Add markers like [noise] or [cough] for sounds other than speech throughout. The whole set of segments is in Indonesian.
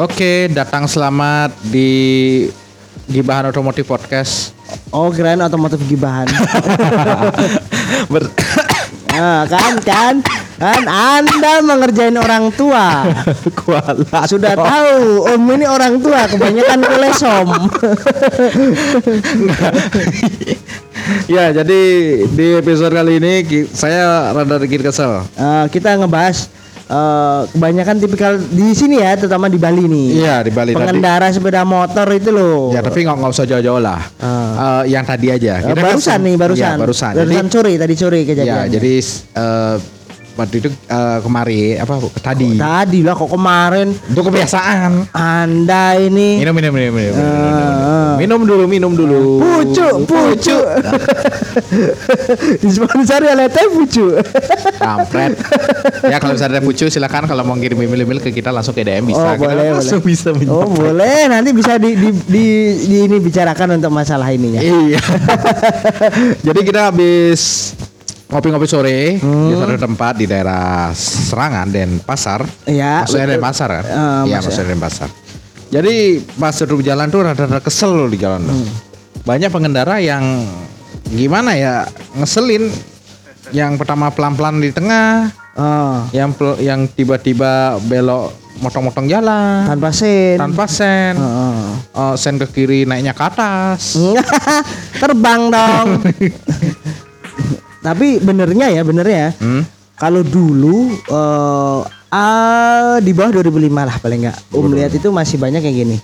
Oke, datang selamat di Gibahan Otomotif Podcast. Oh, kirain otomotif gibahan. [laughs] Ber- Nah, [coughs] kan kan kan Anda mengerjain orang tua. [laughs] Kuala. Sudah tahu, Om ini orang tua kebanyakan kolesom. [laughs] ya, jadi di episode kali ini saya rada dikit kesel. Eh, kita ngebahas eh, kebanyakan tipikal di sini ya, terutama di Bali nih. Iya, di Bali tadi. Pengendara sepeda motor itu loh. Ya, tapi nggak nggak usah jauh-jauh lah. Ah. Eh, yang tadi aja. Kita kan barusan sem- nih, barusan. Iya, barusan. Barusan Jadi, sore, tadi sore ya, kejadian. jadi eh, waktu itu eh, kemari apa tadi tadi lah kok kemarin itu kebiasaan. Anda ini Minum minum minum minum. minum, minum, Ah. minum. Minum dulu, minum dulu. pucuk, pucuk. Disponsori oleh teh pucuk. Kampret. ya kalau misalnya ada pucu silakan kalau mau ngirim email-email ke kita langsung ke DM bisa. Oh, Kita boleh, langsung boleh. bisa Oh menjawab. boleh nanti bisa di, di, di, di ini bicarakan untuk masalah ininya. Iya. [laughs] Jadi kita habis ngopi-ngopi sore Hmm. di satu tempat di daerah Serangan dan Pasar. Iya, Maksudnya betul. dan Pasar kan? Eh, Iya, maksudnya. maksudnya dan Pasar. Jadi pas duduk jalan tuh rada-rada kesel loh di jalan tuh. Hmm. Banyak pengendara yang gimana ya ngeselin. Yang pertama pelan-pelan di tengah, Oh, yang pel- yang tiba-tiba belok motong-motong jalan tanpa sen. tanpa sen. Heeh. Oh, sen ke kiri naiknya ke atas. [laughs] Terbang dong. [laughs] Tapi benernya ya, benernya. Hmm? Kalau dulu eh ah, di bawah 2005 lah paling enggak. Om lihat itu masih banyak yang gini.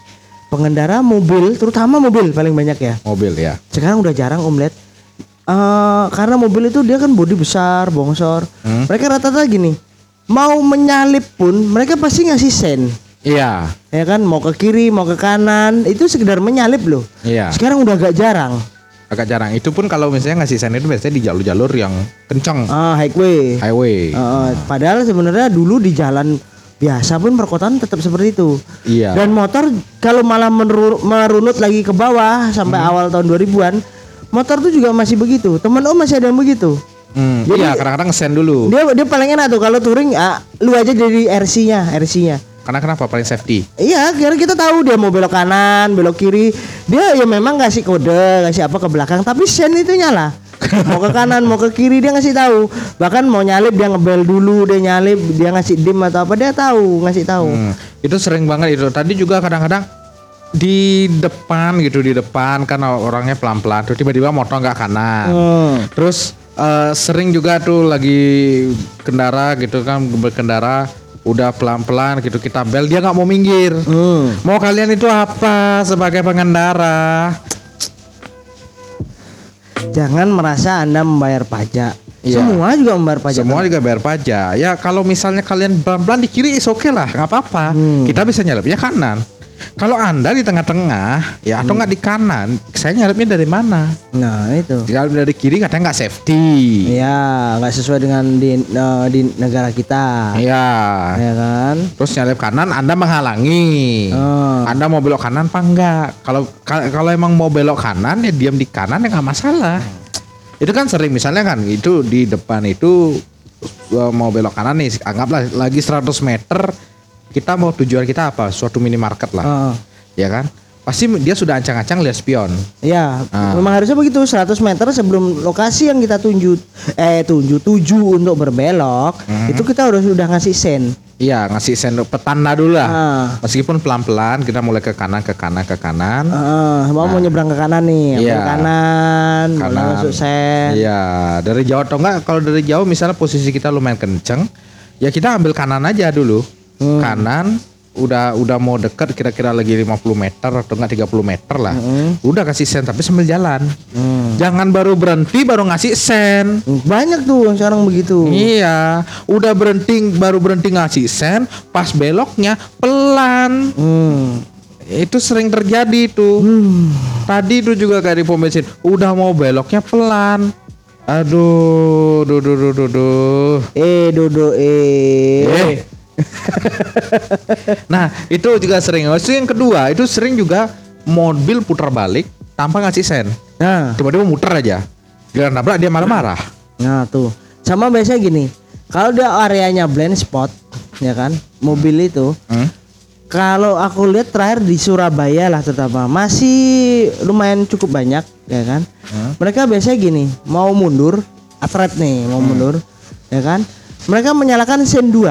Pengendara mobil, terutama mobil paling banyak ya. Mobil ya. Sekarang udah jarang Om lihat. Eh, karena mobil itu dia kan bodi besar, bongsor. Hmm. Mereka rata-rata gini. Mau menyalip pun mereka pasti ngasih sen. Iya. Ya kan mau ke kiri, mau ke kanan, itu sekedar menyalip loh. Iya. Sekarang udah agak jarang. Agak jarang. Itu pun kalau misalnya ngasih sen itu biasanya di jalur-jalur yang kencang. Ah, highway. Highway. Eh, padahal sebenarnya dulu di jalan biasa pun perkotaan tetap seperti itu. Iya. Dan motor kalau malah merunut lagi ke bawah sampai Hmm. awal tahun 2000-an, motor tuh juga masih begitu. Temen Om masih ada yang begitu. Hmm, Jadi- iya, kadang-kadang sen dulu. Dia dia paling enak tuh kalau touring ah, lu aja jadi RC-nya, RC-nya. Karena kenapa? Paling safety. Iya, karena kita tahu dia mau belok kanan, belok kiri. Dia ya memang ngasih kode, ngasih apa ke belakang, tapi sen itu nyala. mau ke kanan, mau ke kiri dia ngasih tahu. Bahkan mau nyalip dia ngebel dulu, dia nyalip, dia ngasih dim atau apa dia tahu, ngasih tahu. Hmm, itu sering banget itu. Tadi juga kadang-kadang di depan gitu di depan kan orangnya pelan-pelan tuh tiba-tiba motor nggak kanan. Hmm. Terus eh, sering juga tuh lagi kendara gitu kan berkendara udah pelan-pelan gitu kita bel dia nggak mau minggir. Hmm. Mau kalian itu apa sebagai pengendara? Jangan merasa Anda membayar pajak. Iya. Semua juga membayar pajak. Semua juga bayar pajak. Ya kalau misalnya kalian pelan-pelan di kiri is oke lah, nggak apa-apa. Hmm. Kita bisa nyalipnya kanan. Kalau anda di tengah-tengah, ya atau nggak di kanan, saya nyalipnya dari mana? Nah, itu. Kalau dari kiri katanya nggak safety. Iya, nggak sesuai dengan di eh, di negara kita. Iya. Ya kan? Terus nyalip kanan, anda menghalangi. Oh. Anda mau belok kanan apa enggak? Kalau ka- kalau emang mau belok kanan ya diam di kanan ya nggak masalah. Itu kan sering misalnya kan itu di depan itu uh, mau belok kanan nih anggaplah lagi 100 meter kita mau tujuan kita apa? Suatu minimarket lah. Heeh. Ya kan? Pasti dia sudah ancang-ancang lihat spion. Iya, Ah. memang harusnya begitu 100 meter sebelum lokasi yang kita tunjuk eh tunjuk tuju untuk berbelok, Hmm. itu kita harus sudah ngasih sen. Iya, ngasih sendok petanda dulu lah. Ah. Meskipun pelan-pelan kita mulai ke kanan ke kanan ke kanan. Heeh, mau mau nyebrang ke kanan nih, Iya. kanan, mulai Kanan. masuk sen. Iya, dari jauh atau enggak kalau dari jauh misalnya posisi kita lumayan kenceng, ya kita ambil kanan aja dulu. Hmm. Kanan udah udah mau deket kira-kira lagi 50 meter atau enggak 30 meter lah. Udah kasih sen tapi sambil jalan. Hmm. Jangan baru berhenti baru ngasih sen. Banyak tuh yang sekarang begitu. Iya, udah berhenti baru berhenti ngasih sen, pas beloknya pelan. Hmm. Itu sering terjadi tuh. Tadi itu juga kayak di pom bensin, udah mau beloknya pelan. Aduh, duh, duh, duh, duh, duh. Eh dodo eh. Eh. [laughs] nah, itu juga sering. Terus yang kedua, itu sering juga mobil putar balik tanpa ngasih sen. Nah, Tiba-tiba muter aja. Giliran nabrak dia marah-marah. nah tuh. Sama biasanya gini, kalau dia areanya blind spot, ya kan, mobil itu Hmm? kalau aku lihat terakhir di Surabaya lah terutama masih lumayan cukup banyak ya kan. Mereka biasanya gini, mau mundur, atlet nih mau mundur, ya kan. Mereka menyalakan sen 2.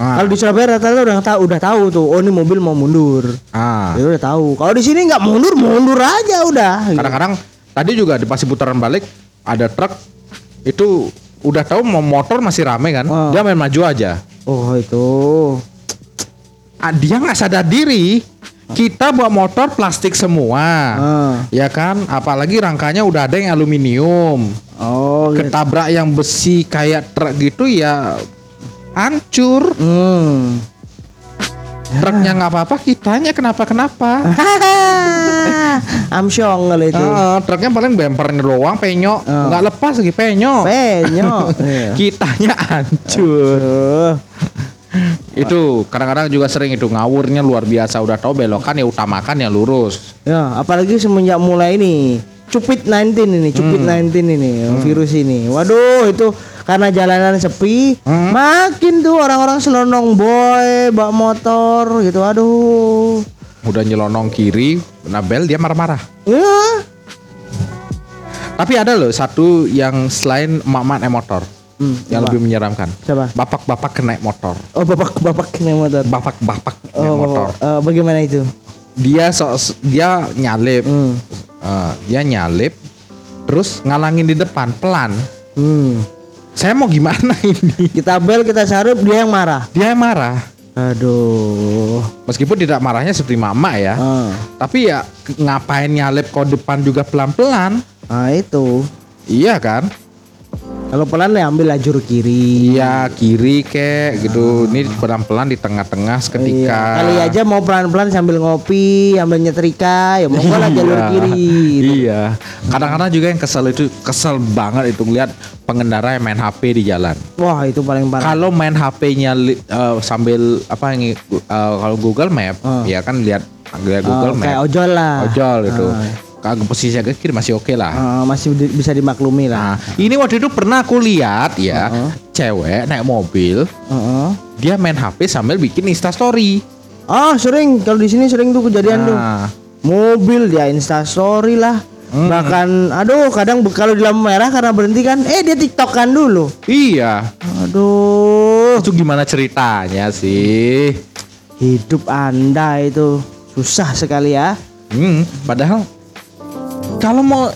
Ah, Kalau di Surabaya rata-rata udah tahu udah tahu tuh, oh ini mobil mau mundur. ah. Ya udah tahu. Kalau di sini nggak mundur, mundur aja udah. gitu. Kadang-kadang tadi juga di pas putaran balik ada truk itu udah tahu mau motor masih rame kan, Oh. dia main maju aja. Oh itu. Ah, dia nggak sadar diri. Kita bawa motor plastik semua. Ah. Ya kan, apalagi rangkanya udah ada yang aluminium. Oh gitu. Ketabrak yang besi kayak truk gitu ya hancur. Hmm. Truknya nggak apa-apa, kitanya kenapa-kenapa. [laughs] Amsyong kalau itu. Ah, truknya paling bempernya doang penyok, nggak lepas lagi penyok. Penyok. [laughs] Iya. Kitanya hancur. Aduh. itu kadang-kadang juga sering itu ngawurnya luar biasa udah tahu belokan ya utamakan ya lurus. Ya, apalagi semenjak mulai ini Cupid 19 ini, Cupid 19 ini, virus ini. Waduh, itu karena jalanan sepi, makin tuh orang-orang selonong boy, bawa motor gitu. Aduh. Udah nyelonong kiri, Nabel dia marah-marah. Ya. Tapi ada loh satu yang selain emak-emak naik motor Hmm, yang apa? lebih menyeramkan. Siapa? Bapak-bapak kena naik motor. Oh, bapak-bapak naik motor. Bapak-bapak naik Oh, motor. eh, bagaimana itu? Dia so, dia nyalip. Hmm. Eh, dia nyalip terus ngalangin di depan pelan. Hmm. Saya mau gimana [laughs] ini? Kita bel, kita sarup, dia yang marah. Dia yang marah. Aduh. Meskipun tidak marahnya seperti mama ya. Ah. Tapi ya ngapain nyalip kok depan juga pelan-pelan? Nah, itu. Iya kan? Kalau pelan ya ambil lajur kiri. Iya kiri kek gitu. Ini pelan-pelan di tengah-tengah seketika. Iya, Kali aja mau pelan-pelan sambil ngopi, ambil nyetrika, ya mau lah jalur Iya. kiri. gitu. Iya. Kadang-kadang juga yang kesel itu kesel banget itu ngeliat pengendara yang main HP di jalan. Wah itu paling parah. Kalau main HP-nya li- eh, sambil apa yang eh, kalau Google Map Ah. ya kan lihat Oh, Google kayak Map. ojol lah. Ojol itu. Ah. Kagak posisinya ke kiri masih oke lah. Ah, masih di- bisa dimaklumi Nah, lah. ini waktu itu pernah aku lihat ya, Heeh. cewek naik mobil, Heeh. dia main HP sambil bikin Insta story. Oh sering kalau di sini sering tuh kejadian tuh. Nah, Mobil dia instastory lah. Hmm. Bahkan aduh kadang kalau di lampu merah karena berhenti kan eh dia tiktokan dulu. iya. Aduh, Itu gimana ceritanya sih? hidup Anda itu susah sekali ya. Hmm, padahal kalau mau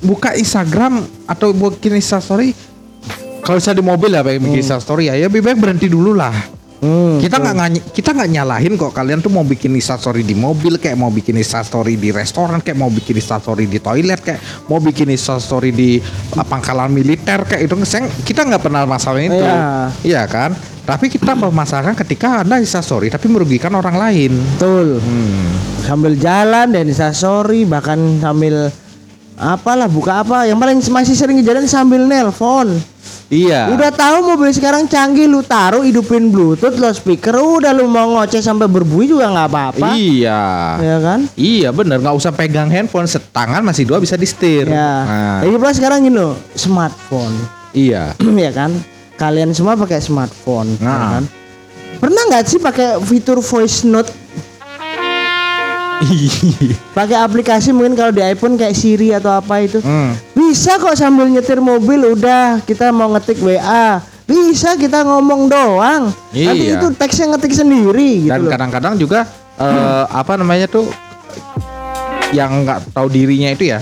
buka Instagram atau bikin Insta story kalau saya di mobil ya bikin Insta story ya, ya lebih baik berhenti dulu lah. Hmm. kita nggak ngany- kita nggak nyalahin kok kalian tuh mau bikin Insta story di mobil kayak mau bikin Insta story di restoran kayak mau bikin Insta story di toilet kayak mau bikin Insta story di uh, pangkalan militer kayak itu saya- kita nggak pernah masalah itu Iya. iya kan tapi kita permasalahan ketika anda Insta story tapi merugikan orang lain Betul. hmm. sambil jalan dan sorry bahkan sambil apalah buka apa? Yang paling masih sering kejadian sambil nelpon. Iya. Udah tahu mobil sekarang canggih lu taruh hidupin bluetooth lo speaker udah lu mau ngoceh sampai berbunyi juga nggak apa-apa. Iya. Ya kan? Iya bener. Nggak usah pegang handphone setangan masih dua bisa di setir. ya Nah, lagi pula sekarang gini loh smartphone. Iya. [clears throat] ya kan? Kalian semua pakai smartphone ya Nah. kan? Pernah nggak sih pakai fitur voice note pakai aplikasi mungkin kalau di iPhone kayak Siri atau apa itu Hmm. Bisa kok sambil nyetir mobil udah kita mau ngetik WA. Bisa kita ngomong doang. Nanti Iya. itu teksnya ngetik sendiri gitu Dan kadang-kadang juga eh, apa namanya tuh yang nggak tahu dirinya itu ya.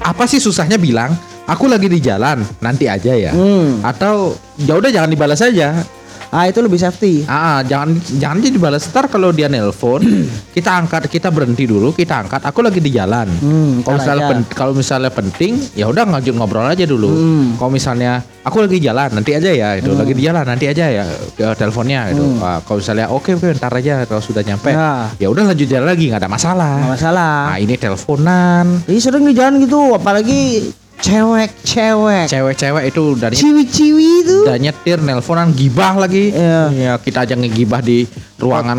Apa sih susahnya bilang? Aku lagi di jalan, nanti aja ya. Hmm. Atau ya udah jangan dibalas aja. Ah itu lebih safety. Ah, ah, jangan jangan aja dibalas ntar kalau dia nelpon, [clears throat] kita angkat, kita berhenti dulu, kita angkat. Aku lagi di jalan. Hmm, kalau misalnya pen- kalau misalnya penting, ya udah ngajak ngobrol aja dulu. Hmm. Kalau misalnya aku lagi jalan, nanti aja ya. Itu lagi di jalan, nanti aja ya teleponnya itu. Ah, kalau misalnya oke oke ntar aja kalau sudah nyampe. Ya. Ya udah lanjut jalan lagi, nggak ada masalah. Nggak masalah. Nah, ini teleponan. Jadi sering di jalan gitu, apalagi cewek-cewek. Cewek-cewek itu dari Ciwi-ciwi itu. udah nyetir nelponan gibah lagi. Iya. Ya, kita aja ngegibah di ruangan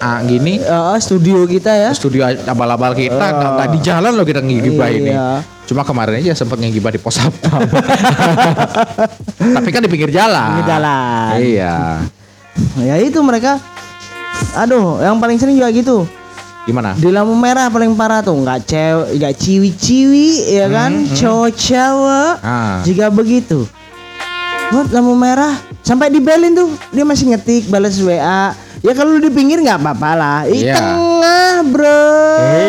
ah, gini. Eh, studio kita ya. studio abal-abal kita nggak nggak di jalan loh kita ngegibah ini. Iya. Cuma kemarin aja sempat ngegibah di pos satpam. [laughs] Tapi kan di pinggir jalan. Pinggir jalan. Iya. Ya itu mereka Aduh, yang paling sering juga gitu. Gimana? Di lampu merah paling parah tuh nggak cewek, nggak ciwi-ciwi ya kan, cowok-cowok. Ah. Jika begitu, buat lampu merah sampai dibelin tuh dia masih ngetik balas WA. Ya kalau lu di pinggir nggak apa-apa lah. Di Iya. tengah bro.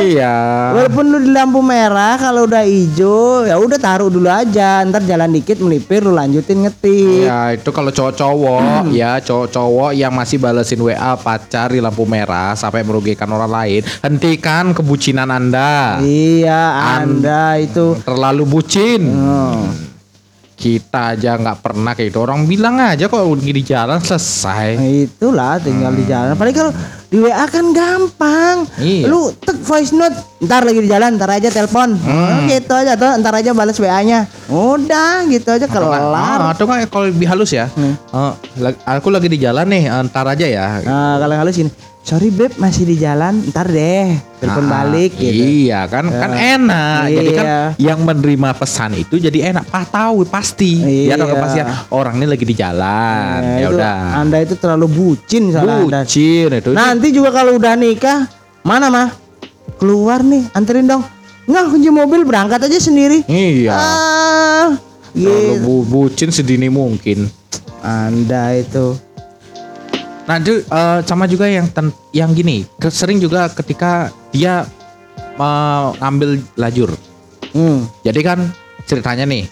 Iya. Walaupun lu di lampu merah kalau udah hijau ya udah taruh dulu aja. Ntar jalan dikit melipir lu lanjutin ngetik. Ya itu kalau cowok-cowok ya cowok-cowok yang masih balesin WA pacar di lampu merah sampai merugikan orang lain hentikan kebucinan anda Iya, An- Anda itu terlalu bucin Oh. Kita aja nggak pernah kayak itu orang bilang aja kok lagi di jalan selesai Nah, itulah tinggal di jalan. Apalagi kalau di WA kan gampang. Iya. Lu tek voice note, ntar lagi di jalan, ntar aja telepon. Oh, gitu aja tuh, ntar aja balas WA-nya. Udah, gitu aja kelar. Ah, atau kan kalau lebih halus ya Hmm. lag- aku lagi di jalan nih eh, ntar aja ya Nah, kalau halus ini, sorry beb masih di jalan, ntar deh telepon Ah, balik gitu. Iya kan kan enak. Jadi kan Iya. yang menerima pesan itu jadi enak. Pak tahu pasti. Ya dong Iya. kepastian orang ini lagi di jalan. Nah, ya udah. Anda itu terlalu bucin Anda. Bucin itu. Nanti juga kalau udah nikah, mana mah? Keluar nih, anterin dong. Nggak kunci mobil berangkat aja sendiri. Iya. Ah, Terlalu gitu. bu- bucin sedini mungkin. Anda itu. Nah, itu eh, sama juga yang ten- yang gini, sering juga ketika dia mau ngambil lajur. Hmm. Jadi kan ceritanya nih,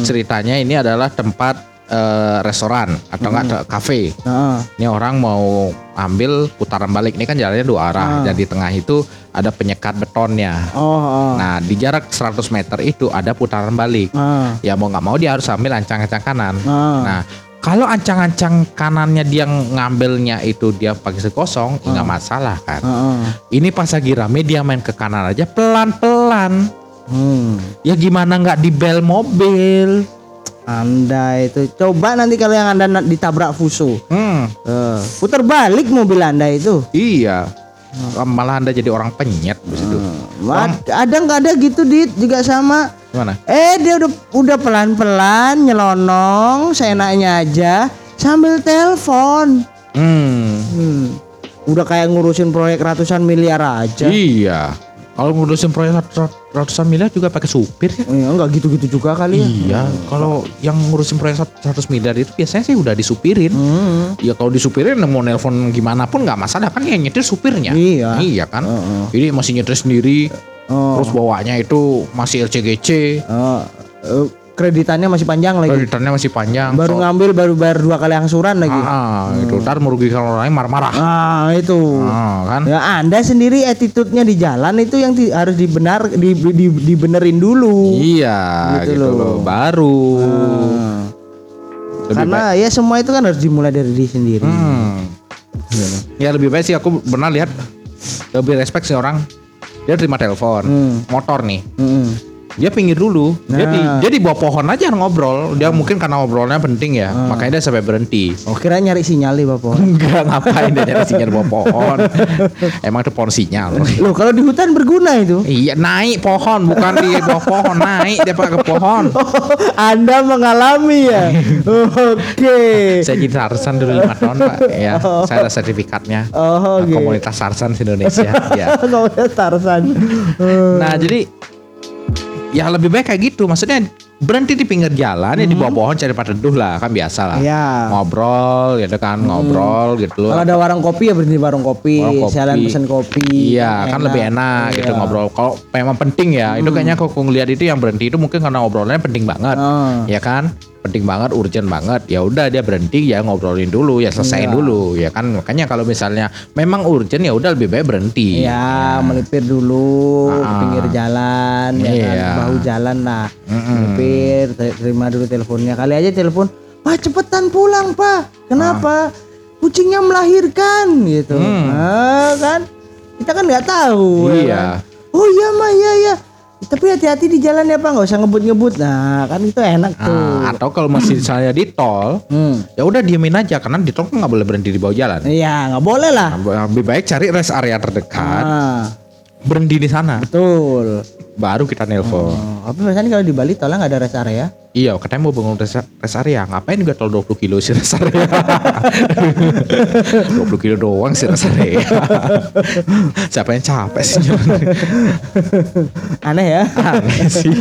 ceritanya ini adalah tempat eh, restoran atau enggak ada kafe. Nah, Ini orang mau ambil putaran balik ini kan jalannya dua arah Ah. dan di tengah itu ada penyekat betonnya. oh, oh. Nah di jarak 100 meter itu ada putaran balik. Ah, Ya mau nggak mau dia harus ambil ancang-ancang kanan. ah. Nah kalau ancang-ancang kanannya dia ngambilnya itu dia pakai sekosong ya nggak masalah kan. Ah, ah. Ini pas lagi rame dia main ke kanan aja pelan-pelan. Hmm. Ya gimana nggak di bel mobil? Anda itu coba nanti kalau yang Anda ditabrak fuso. Hmm, Eh, putar balik mobil Anda itu. iya. Malah anda jadi orang penyet di situ. Ad- ada nggak ada gitu dit juga sama. Gimana? Eh dia udah udah pelan-pelan nyelonong seenaknya aja sambil telepon. Hmm. Hmm. Udah kayak ngurusin proyek ratusan miliar aja. Iya. Kalau ngurusin proyek rat- ratusan miliar juga pakai supir ya. Iya, enggak gitu-gitu juga kali ya. Iya, kalau yang ngurusin proyek 100 miliar itu biasanya sih udah disupirin. Hmm. Ya kalau disupirin mau nelpon gimana pun nggak masalah kan yang nyetir supirnya. Iya. Iya kan. Heeh. Ini masih nyetir sendiri. Oh. Terus bawanya itu masih LCGC. Oh, eh, kreditannya masih panjang lagi. Kreditannya masih panjang. Baru So- ngambil baru bayar dua kali angsuran lagi. Ah, itu ntar merugikan orang lain marah-marah. Ah, itu. Ah, kan? Ya Anda sendiri attitude-nya di jalan itu yang ti- harus dibenar di, di, dibenerin dulu. Iya, Gitu gitu, loh. loh. Baru. Ah. Lebih Karena ya semua itu kan harus dimulai dari diri sendiri. Hmm. Ya lebih baik sih aku pernah lihat lebih respect sih orang dia terima telepon Hmm. motor nih Mm-mm. Dia pinggir dulu dia di Nah. dia di bawah pohon aja ngobrol dia mungkin karena ngobrolnya penting ya makanya dia sampai berhenti Oh kira nyari sinyal nih Bapak. enggak ngapain dia nyari sinyal di bawah [laughs] pohon emang itu pohon sinyal Loh kalau di hutan berguna itu. iya naik pohon bukan di bawah pohon naik dia pakai ke pohon [laughs] Anda mengalami ya. [laughs] Oke. saya jadi sarsan dulu lima tahun pak ya saya ada sertifikatnya Oh, oke. komunitas sarsan Indonesia ya Kamu Tarsan. Nah jadi ya lebih baik kayak gitu. Maksudnya berhenti di pinggir jalan ya di bawah pohon cari tempat teduh lah kan biasa lah. Iya. Ngobrol gitu kan ngobrol gitu loh. Kalau ada warung kopi ya berhenti di warung kopi, Warung kopi. jalan pesan kopi. Iya kan lebih enak gitu Iya. ngobrol. Kalau memang penting ya itu kayaknya kalau ngeliat itu yang berhenti itu mungkin karena ngobrolnya penting banget. Oh. Ya kan penting banget, urgent banget. Ya udah dia berhenti ya ngobrolin dulu ya selesaiin Iya. dulu ya kan. Makanya kalau misalnya memang urgent ya udah lebih baik berhenti. Iya, melipir dulu ke Ah. pinggir jalan, ya kan, Iya. bahu jalan lah. Mm-mm. Melipir, te- terima dulu teleponnya. Kali aja telepon, Pak cepetan pulang Pak. Kenapa? Kucingnya melahirkan gitu. Ah. Hmm. Nah, kan kita kan nggak tahu. ya Iya. kan? Oh iya mah iya iya. Tapi hati-hati di jalan ya Pak, nggak usah ngebut-ngebut. Nah, kan itu enak tuh. Nah, atau kalau masih [clears throat] saya di tol, Hmm. ya udah diemin aja karena di tol kan nggak boleh berhenti di bawah jalan. Iya, nggak boleh lah. Nah, lebih baik cari rest area terdekat, Ah, berhenti di sana. betul. Baru kita nelpon. Oh, tapi biasanya kalau di Bali tolong nggak ada rest area. Iya, katanya mau bangun rest, rest area. Ngapain juga tol 20 kilo sih rest area? [laughs] 20 kilo doang sih rest area. Siapa yang capek sih? [laughs] Aneh ya. Aneh sih.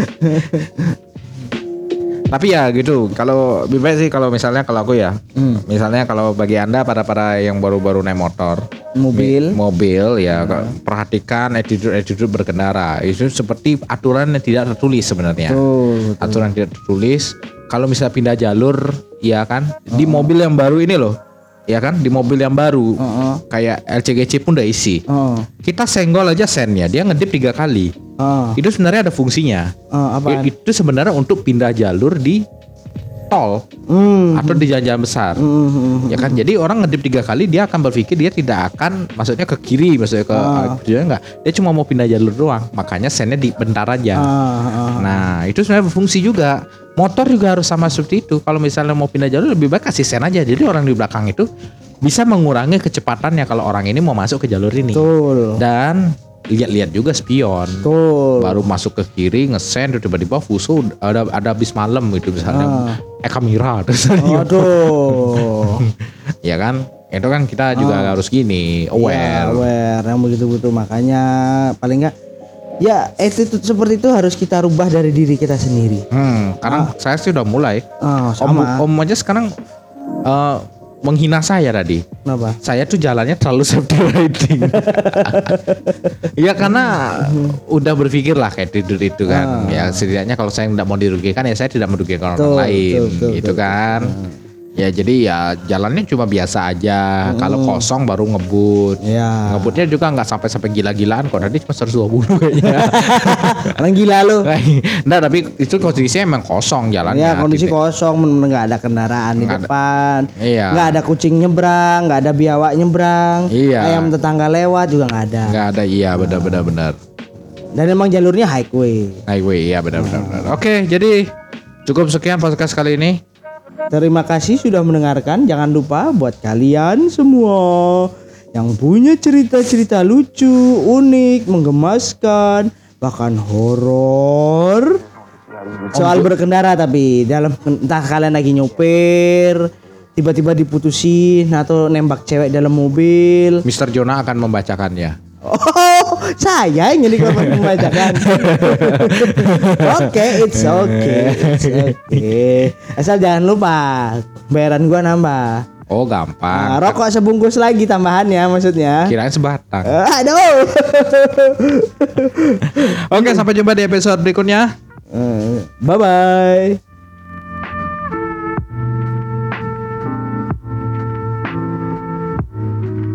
Tapi ya gitu, kalau lebih baik sih kalau misalnya kalau aku ya, Hmm. misalnya kalau bagi anda para para yang baru-baru naik motor, Mobil. mobil ya perhatikan attitude attitude berkendara itu seperti aturan yang tidak tertulis sebenarnya. Tuh. Aturan tidak tertulis. Kalau misalnya pindah jalur, ya kan di mobil yang baru ini loh, ya kan di mobil yang baru Heeh. kayak LCGC pun udah isi. Oh. Kita senggol aja sennya, dia ngedip tiga kali. Oh. Itu sebenarnya ada fungsinya. Apaan? I- Itu sebenarnya untuk pindah jalur di tol Hmm. atau di jalan-jalan besar. Hmm, hmm, hmm. Ya kan, jadi orang ngedip tiga kali dia akan berpikir dia tidak akan, maksudnya ke kiri, maksudnya ke Ah. dia enggak. Dia cuma mau pindah jalur doang, makanya sennya di bentar aja. Ah, ah. Nah itu sebenarnya berfungsi juga. Motor juga harus sama seperti itu. Kalau misalnya mau pindah jalur lebih baik kasih sen aja. Jadi orang di belakang itu bisa mengurangi kecepatannya kalau orang ini mau masuk ke jalur ini. Betul. Dan lihat-lihat juga spion. Betul. Baru masuk ke kiri ngesen tiba-tiba fuso ada ada habis malam gitu misalnya. Ah. Eh kamera [laughs] terus Aduh. [laughs] ya kan itu kan kita juga harus gini Ya, aware aware yang begitu-begitu makanya paling enggak ya attitude seperti itu harus kita rubah dari diri kita sendiri. hmm karena saya sih udah mulai. Oh, om, sama. om aja sekarang eh, menghina saya tadi. Kenapa? saya tuh jalannya terlalu safety riding. [laughs] Ya karena udah berpikir lah kayak tidur itu kan. Ya setidaknya kalau saya tidak mau dirugikan ya saya tidak merugikan Betul, orang lain betul, betul, gitu kan ya jadi ya jalannya cuma biasa aja kalau kosong baru ngebut Ya. ngebutnya juga nggak sampai sampai gila-gilaan kok tadi cuma 120 kayaknya Orang gila lu. [laughs] Nggak tapi itu kondisinya emang kosong jalannya Ya kondisi Tipe- kosong nggak ada kendaraan di Nggak ada. depan, Iya. nggak ada kucing nyebrang, nggak ada biawak nyebrang, Iya. ayam tetangga lewat juga nggak ada. nggak ada iya benar-benar benar Dan emang jalurnya highway. highway iya benar-benar benar. oke jadi cukup sekian podcast kali ini Terima kasih sudah mendengarkan. Jangan lupa buat kalian semua yang punya cerita-cerita lucu, unik, menggemaskan, bahkan horor. Soal berkendara tapi dalam entah kalian lagi nyopir, tiba-tiba diputusin atau nembak cewek dalam mobil. Mr. Jonah akan membacakannya Oh, saya yang jadi korban pembajakan. [laughs] Oke, it's okay, it's okay. Asal jangan lupa bayaran gua nambah. oh Nah, gampang rokok sebungkus lagi tambahannya maksudnya. kirain sebatang Eh, Aduh. [laughs] oke sampai jumpa di episode berikutnya bye bye.